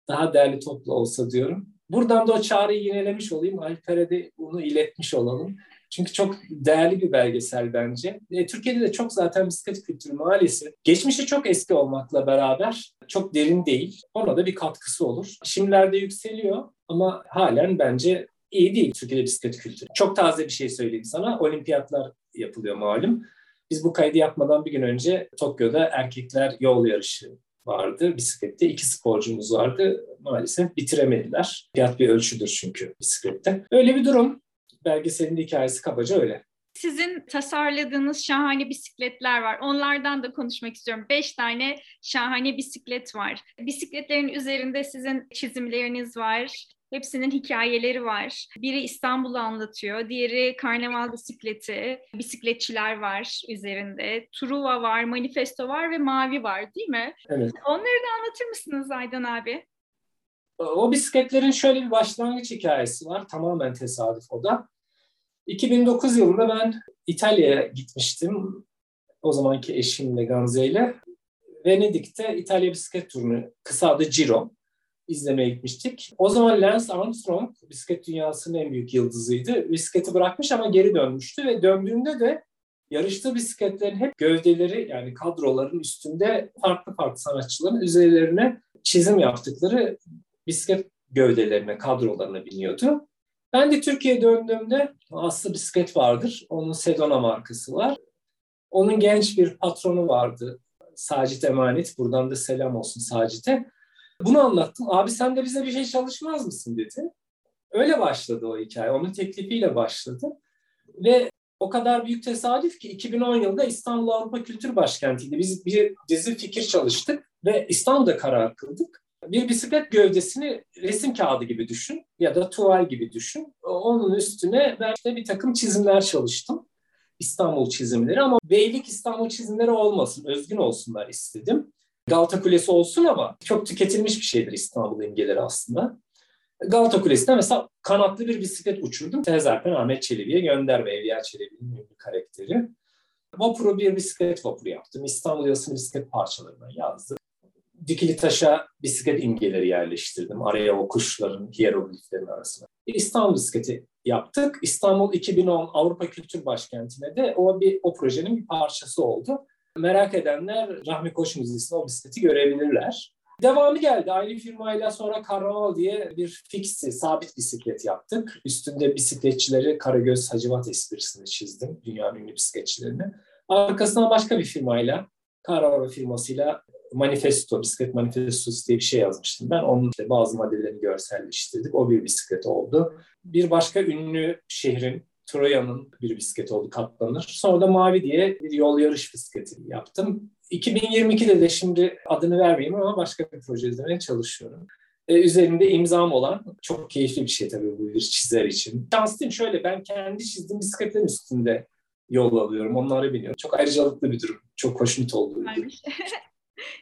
daha değerli toplu olsa diyorum. Buradan da o çağrıyı yinelemiş olayım. Alper'e de bunu iletmiş olalım. Çünkü çok değerli bir belgesel bence. E, Türkiye'de de çok zaten bisiklet kültürü maalesef geçmişi çok eski olmakla beraber çok derin değil. Ona da bir katkısı olur. Şimdilerde yükseliyor ama halen bence iyi değil Türkiye'de bisiklet kültürü. Çok taze bir şey söyleyeyim sana. Olimpiyatlar yapılıyor malum. Biz bu kaydı yapmadan bir gün önce Tokyo'da erkekler yol yarışı vardı bisiklette. iki sporcumuz vardı. Maalesef bitiremediler. Fiyat bir ölçüdür çünkü bisiklette. Öyle bir durum. Belgeselin hikayesi kabaca öyle. Sizin tasarladığınız şahane bisikletler var. Onlardan da konuşmak istiyorum. Beş tane şahane bisiklet var. Bisikletlerin üzerinde sizin çizimleriniz var. Hepsinin hikayeleri var. Biri İstanbul'u anlatıyor, diğeri karnaval bisikleti, bisikletçiler var üzerinde. Truva var, manifesto var ve mavi var değil mi? Evet. Onları da anlatır mısınız Aydan abi? O bisikletlerin şöyle bir başlangıç hikayesi var. Tamamen tesadüf o da. 2009 yılında ben İtalya'ya gitmiştim. O zamanki eşimle Gamze ile. Venedik'te İtalya bisiklet turunu, kısa adı Giro izlemeye gitmiştik. O zaman Lance Armstrong bisiklet dünyasının en büyük yıldızıydı. Bisikleti bırakmış ama geri dönmüştü ve döndüğünde de yarıştığı bisikletlerin hep gövdeleri yani kadroların üstünde farklı farklı sanatçıların üzerlerine çizim yaptıkları bisiklet gövdelerine, kadrolarına biniyordu. Ben de Türkiye'ye döndüğümde Aslı Bisiklet vardır. Onun Sedona markası var. Onun genç bir patronu vardı. Sacit Emanet. Buradan da selam olsun Sacit'e. Bunu anlattım. Abi sen de bize bir şey çalışmaz mısın dedi. Öyle başladı o hikaye. Onun teklifiyle başladı. Ve o kadar büyük tesadüf ki 2010 yılında İstanbul Avrupa Kültür Başkenti'ydi. Biz bir dizi fikir çalıştık ve İstanbul'da karar kıldık. Bir bisiklet gövdesini resim kağıdı gibi düşün ya da tuval gibi düşün. Onun üstüne ben işte bir takım çizimler çalıştım. İstanbul çizimleri ama beylik İstanbul çizimleri olmasın, özgün olsunlar istedim. Galata Kulesi olsun ama çok tüketilmiş bir şeydir İstanbul imgeleri aslında. Galata Kulesi'nde mesela kanatlı bir bisiklet uçurdum. Zaten Ahmet Çelebi'ye gönderme Evliya Çelebi'nin ünlü karakteri. Vapuru bir bisiklet vapuru yaptım. İstanbul yazısını bisiklet parçalarına yazdım. dikili taşa bisiklet imgeleri yerleştirdim. Araya o kuşların hierogliflerin arasına. İstanbul bisikleti yaptık. İstanbul 2010 Avrupa Kültür Başkenti'ne de o bir o projenin bir parçası oldu. Merak edenler Rahmi Koç Müzesi'nde o bisikleti görebilirler. Devamı geldi. Aynı firmayla sonra Karnaval diye bir fixi, sabit bisiklet yaptık. Üstünde bisikletçileri Karagöz Hacivat esprisini çizdim. Dünyanın ünlü bisikletçilerini. Arkasından başka bir firmayla, Karnaval firmasıyla manifesto, bisiklet manifestosu diye bir şey yazmıştım ben. Onun bazı maddelerini görselleştirdik. O bir bisiklet oldu. Bir başka ünlü şehrin, Troya'nın bir bisiklet oldu katlanır. Sonra da Mavi diye bir yol yarış bisikleti yaptım. 2022'de de şimdi adını vermeyeyim ama başka bir proje üzerine çalışıyorum. Ee, üzerinde imzam olan çok keyifli bir şey tabii bu bir çizer için. Şanslıyım şöyle ben kendi çizdiğim bisikletlerin üstünde yol alıyorum. Onları biniyorum. Çok ayrıcalıklı bir durum. Çok hoşnut durum.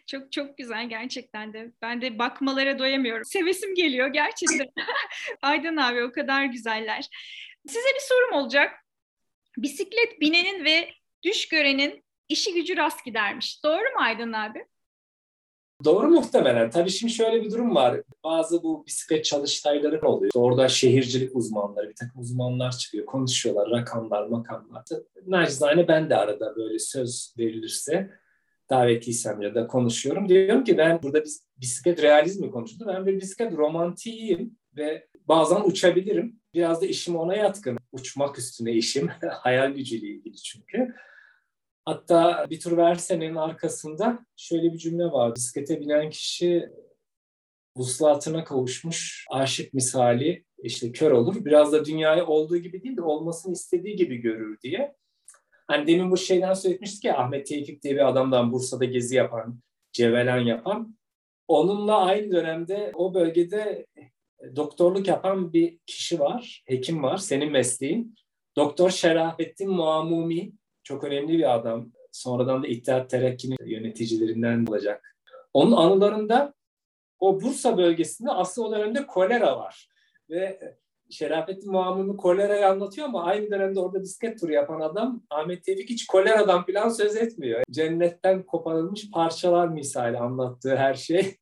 çok çok güzel gerçekten de. Ben de bakmalara doyamıyorum. Sevesim geliyor gerçekten. Aydın abi o kadar güzeller. Size bir sorum olacak. Bisiklet binenin ve düş görenin işi gücü rast gidermiş. Doğru mu Aydın abi? Doğru muhtemelen. Tabii şimdi şöyle bir durum var. Bazı bu bisiklet çalıştayları oluyor. Orada şehircilik uzmanları, bir takım uzmanlar çıkıyor. Konuşuyorlar, rakamlar, makamlar. Nacizane ben de arada böyle söz verilirse davetliysem ya da konuşuyorum. Diyorum ki ben burada bisiklet realizmi konuşuldu. Ben bir bisiklet romantiyim ve bazen uçabilirim. Biraz da işim ona yatkın. Uçmak üstüne işim. Hayal gücüyle ilgili çünkü. Hatta bir tur versenin arkasında şöyle bir cümle var. Bisiklete binen kişi vuslatına kavuşmuş aşık misali işte kör olur. Biraz da dünyayı olduğu gibi değil de olmasını istediği gibi görür diye. Hani demin bu şeyden söylemiştik ya Ahmet Tevfik diye bir adamdan Bursa'da gezi yapan, cevelen yapan. Onunla aynı dönemde o bölgede doktorluk yapan bir kişi var, hekim var, senin mesleğin. Doktor Şerafettin Muamumi çok önemli bir adam. Sonradan da İttihat Terakki'nin yöneticilerinden olacak. Onun anılarında o Bursa bölgesinde aslında o dönemde kolera var. Ve Şerafettin Muamunu kolerayı anlatıyor ama aynı dönemde orada bisiklet turu yapan adam Ahmet Tevfik hiç koleradan falan söz etmiyor. Cennetten koparılmış parçalar misali anlattığı her şey.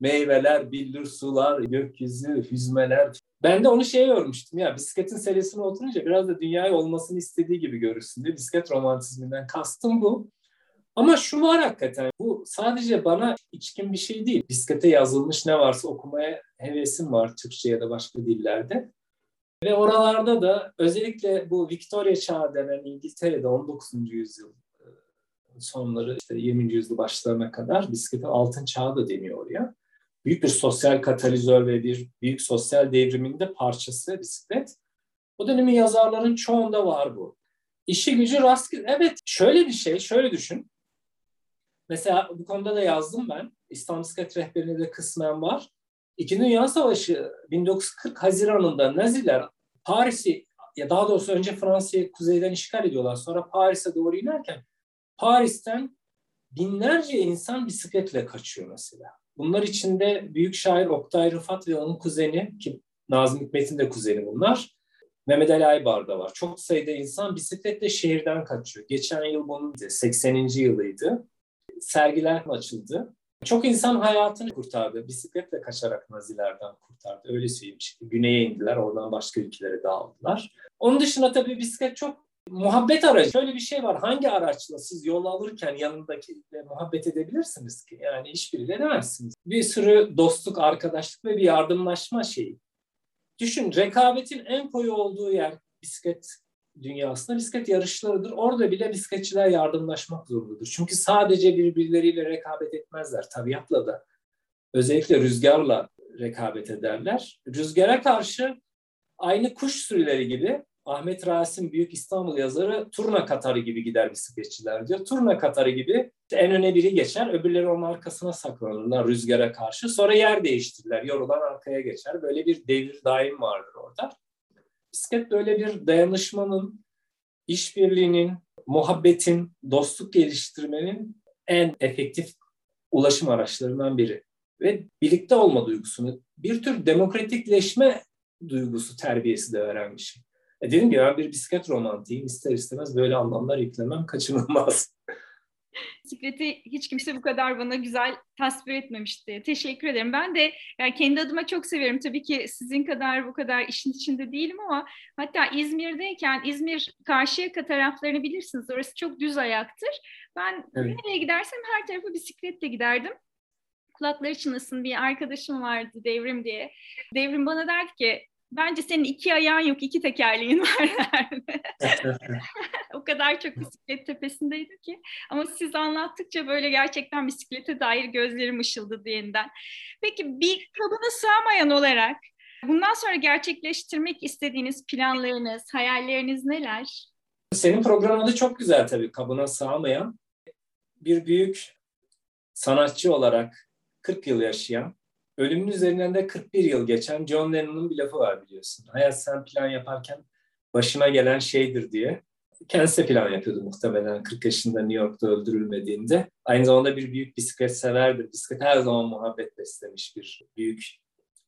Meyveler, billur sular, gökyüzü, hüzmeler. Ben de onu şey görmüştüm ya bisikletin serisine oturunca biraz da dünyayı olmasını istediği gibi görürsün diye bisiklet romantizminden kastım bu. Ama şu var hakikaten bu sadece bana içkin bir şey değil. Bisiklete yazılmış ne varsa okumaya hevesim var Türkçe ya da başka dillerde. Ve oralarda da özellikle bu Victoria Çağı denen İngiltere'de 19. yüzyıl e, sonları işte 20. yüzyıl başlarına kadar bisiklete altın çağı da deniyor oraya. Büyük bir sosyal katalizör ve bir büyük sosyal devriminde parçası bisiklet. O dönemin yazarların çoğunda var bu. İşi gücü rastgele. Evet şöyle bir şey, şöyle düşün. Mesela bu konuda da yazdım ben. İstanbul Bisiklet Rehberi'nde de kısmen var. İkinci Dünya Savaşı 1940 Haziran'ında Naziler Paris'i ya daha doğrusu önce Fransa'yı kuzeyden işgal ediyorlar. Sonra Paris'e doğru inerken Paris'ten binlerce insan bisikletle kaçıyor mesela. Bunlar içinde büyük şair Oktay Rıfat ve onun kuzeni ki Nazım Hikmet'in de kuzeni bunlar. Mehmet Ali Aybar da var. Çok sayıda insan bisikletle şehirden kaçıyor. Geçen yıl bunun 80. yılıydı. Sergiler açıldı. Çok insan hayatını kurtardı. Bisikletle kaçarak Nazilerden kurtardı. Öyle söyleyeyim. İşte güneye indiler. Oradan başka ülkelere dağıldılar. Onun dışında tabii bisiklet çok muhabbet aracı. Şöyle bir şey var. Hangi araçla siz yol alırken yanındakiyle muhabbet edebilirsiniz ki? Yani hiçbiriyle edemezsiniz. Bir sürü dostluk, arkadaşlık ve bir yardımlaşma şeyi. Düşün rekabetin en koyu olduğu yer bisiklet dünyasında bisiklet yarışlarıdır. Orada bile bisikletçiler yardımlaşmak zorundadır. Çünkü sadece birbirleriyle rekabet etmezler. Tabiatla da özellikle rüzgarla rekabet ederler. Rüzgara karşı aynı kuş sürüleri gibi Ahmet Rasim Büyük İstanbul yazarı turna katarı gibi gider bisikletçiler diyor. Turna katarı gibi en öne biri geçer, öbürleri onun arkasına saklanırlar rüzgara karşı. Sonra yer değiştirirler, yorulan arkaya geçer. Böyle bir devir daim vardır orada. Bisiklet böyle bir dayanışmanın, işbirliğinin, muhabbetin, dostluk geliştirmenin en efektif ulaşım araçlarından biri. Ve birlikte olma duygusunu, bir tür demokratikleşme duygusu terbiyesi de şey. E dedim ki ben bir bisiklet romantiyim. ister istemez böyle anlamlar yüklemem kaçınılmaz. Bisikleti hiç kimse bu kadar bana güzel tasvir etmemişti. Teşekkür ederim. Ben de yani kendi adıma çok severim. Tabii ki sizin kadar bu kadar işin içinde değilim ama hatta İzmir'deyken İzmir Karşıyaka taraflarını bilirsiniz. Orası çok düz ayaktır. Ben evet. nereye gidersem her tarafa bisikletle giderdim kulakları çınlasın bir arkadaşım vardı Devrim diye. Devrim bana derdi ki bence senin iki ayağın yok, iki tekerleğin var o kadar çok bisiklet tepesindeydim ki. Ama siz anlattıkça böyle gerçekten bisiklete dair gözlerim ışıldı yeniden. Peki bir kabına sığamayan olarak bundan sonra gerçekleştirmek istediğiniz planlarınız, hayalleriniz neler? Senin programın da çok güzel tabii kabına sığamayan. Bir büyük sanatçı olarak 40 yıl yaşayan, ölümün üzerinden de 41 yıl geçen John Lennon'un bir lafı var biliyorsun. Hayat sen plan yaparken başına gelen şeydir diye. Kendisi de plan yapıyordu muhtemelen 40 yaşında New York'ta öldürülmediğinde. Aynı zamanda bir büyük bisiklet severdir. Bisiklet her zaman muhabbet beslemiş bir büyük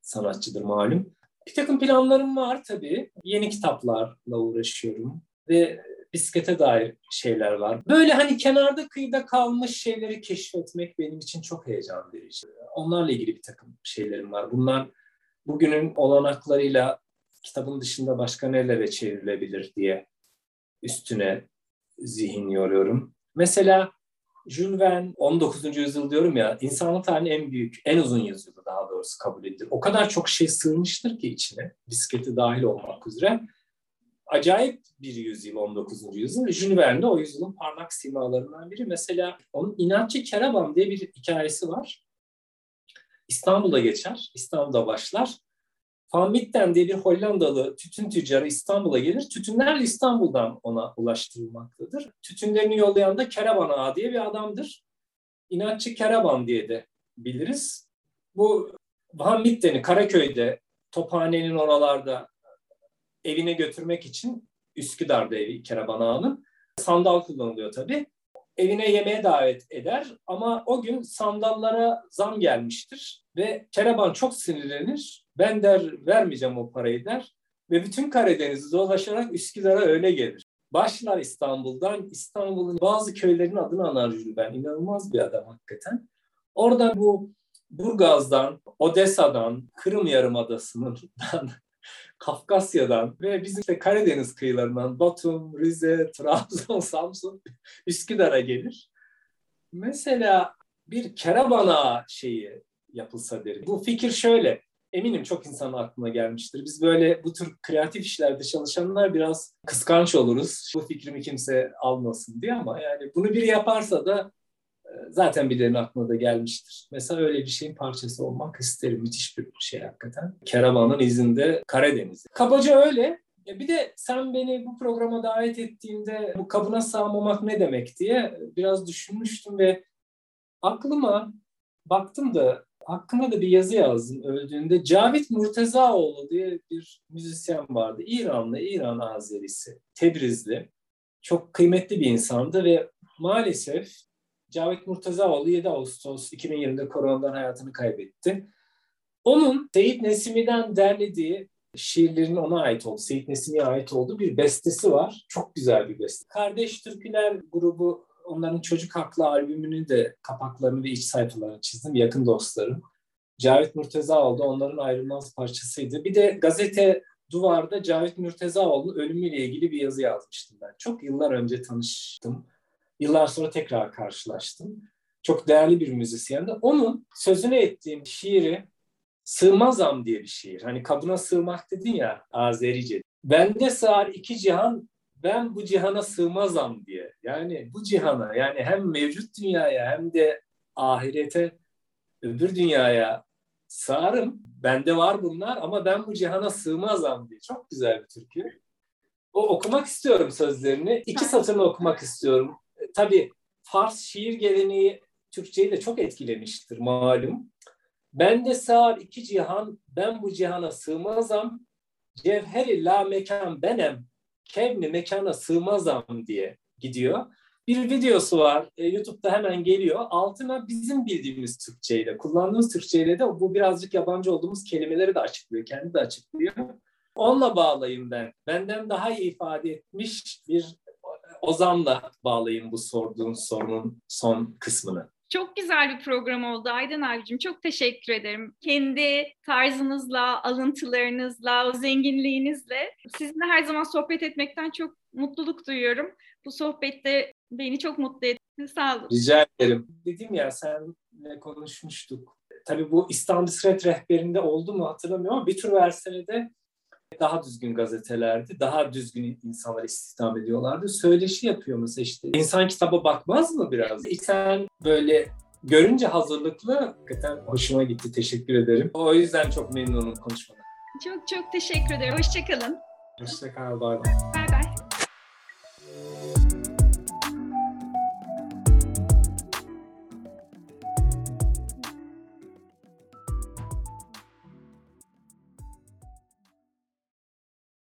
sanatçıdır malum. Bir takım planlarım var tabii. Yeni kitaplarla uğraşıyorum ve bisiklete dair şeyler var. Böyle hani kenarda kıyıda kalmış şeyleri keşfetmek benim için çok heyecan verici. Onlarla ilgili bir takım şeylerim var. Bunlar bugünün olanaklarıyla kitabın dışında başka nelere çevrilebilir diye üstüne zihin yoruyorum. Mesela Jules Verne 19. yüzyıl diyorum ya insanlık tarihinin en büyük, en uzun yüzyılı daha doğrusu kabul edilir. O kadar çok şey sığmıştır ki içine, bisikleti dahil olmak üzere acayip bir yüzyıl 19. yüzyıl. Jules Verne o yüzyılın parlak simalarından biri. Mesela onun İnatçı Keraban diye bir hikayesi var. İstanbul'da geçer, İstanbul'da başlar. Van Mitten diye bir Hollandalı tütün tüccarı İstanbul'a gelir. Tütünler İstanbul'dan ona ulaştırılmaktadır. Tütünlerini yollayan da Keraban Ağa diye bir adamdır. İnatçı Keraban diye de biliriz. Bu Van Mitten'i Karaköy'de, Tophane'nin oralarda evine götürmek için Üsküdar'da evi Keraban Ağa'nın. Sandal kullanılıyor tabii. Evine yemeğe davet eder ama o gün sandallara zam gelmiştir ve Keraban çok sinirlenir. Ben der vermeyeceğim o parayı der ve bütün Karadeniz'i dolaşarak Üsküdar'a öyle gelir. Başlar İstanbul'dan. İstanbul'un bazı köylerin adını anar ben. İnanılmaz bir adam hakikaten. Oradan bu Burgaz'dan, Odessa'dan, Kırım Yarımadası'ndan Kafkasya'dan ve bizim işte Karadeniz kıyılarından Batum, Rize, Trabzon, Samsun, Üsküdar'a gelir. Mesela bir kerabana şeyi yapılsa derim. Bu fikir şöyle. Eminim çok insanın aklına gelmiştir. Biz böyle bu tür kreatif işlerde çalışanlar biraz kıskanç oluruz. Bu fikrimi kimse almasın diye ama yani bunu biri yaparsa da zaten birilerinin aklına da gelmiştir. Mesela öyle bir şeyin parçası olmak isterim. Müthiş bir şey hakikaten. Keravan'ın izinde Karadeniz. Kabaca öyle. Bir de sen beni bu programa davet ettiğinde bu kabına sığmamak ne demek diye biraz düşünmüştüm ve aklıma baktım da hakkında da bir yazı yazdım öldüğünde. Cavit Murtezaoğlu diye bir müzisyen vardı. İranlı, İran Azerisi, Tebrizli. Çok kıymetli bir insandı ve maalesef Cavit Murtazaoğlu 7 Ağustos 2020'de koronadan hayatını kaybetti. Onun Seyit Nesimi'den derlediği şiirlerin ona ait olduğu, Seyit Nesimi'ye ait olduğu bir bestesi var. Çok güzel bir beste. Kardeş Türküler grubu onların çocuk haklı albümünü de kapaklarını ve iç sayfalarını çizdim. Yakın dostlarım. Cavit Murtezaoğlu onların ayrılmaz parçasıydı. Bir de gazete Duvar'da Cavit Murtezaoğlu'nun ölümüyle ilgili bir yazı yazmıştım ben. Çok yıllar önce tanıştım. Yıllar sonra tekrar karşılaştım. Çok değerli bir müzisyendi. Onun sözünü ettiğim şiiri Sığmazam diye bir şiir. Hani kabına sığmak dedin ya Azerice. Bende sığar iki cihan, ben bu cihana sığmazam diye. Yani bu cihana yani hem mevcut dünyaya hem de ahirete öbür dünyaya sığarım. Bende var bunlar ama ben bu cihana sığmazam diye. Çok güzel bir türkü. O okumak istiyorum sözlerini. İki satırını okumak istiyorum tabii Fars şiir geleneği Türkçeyi de çok etkilemiştir malum. Ben de sağır iki cihan, ben bu cihana sığmazam. Cevheri la mekan benem, kevni mekana sığmazam diye gidiyor. Bir videosu var. E, YouTube'da hemen geliyor. Altına bizim bildiğimiz Türkçeyle, kullandığımız Türkçeyle de bu birazcık yabancı olduğumuz kelimeleri de açıklıyor. Kendi de açıklıyor. Onunla bağlayayım ben. Benden daha iyi ifade etmiş bir Ozan'la bağlayayım bu sorduğun sorunun son kısmını. Çok güzel bir program oldu Aydan abicim. Çok teşekkür ederim. Kendi tarzınızla, alıntılarınızla, o zenginliğinizle sizinle her zaman sohbet etmekten çok mutluluk duyuyorum. Bu sohbette beni çok mutlu etti. Sağ olun. Rica ederim. Dedim ya senle konuşmuştuk. Tabii bu İstanbul Sırat rehberinde oldu mu hatırlamıyorum ama bir tür versene de daha düzgün gazetelerdi. Daha düzgün insanlar istihdam ediyorlardı. Söyleşi yapıyor mesela işte. İnsan kitaba bakmaz mı biraz? Sen böyle görünce hazırlıklı hakikaten hoşuma gitti. Teşekkür ederim. O yüzden çok memnunum konuşmadan. Çok çok teşekkür ederim. Hoşçakalın. Hoşçakal. Bay bay.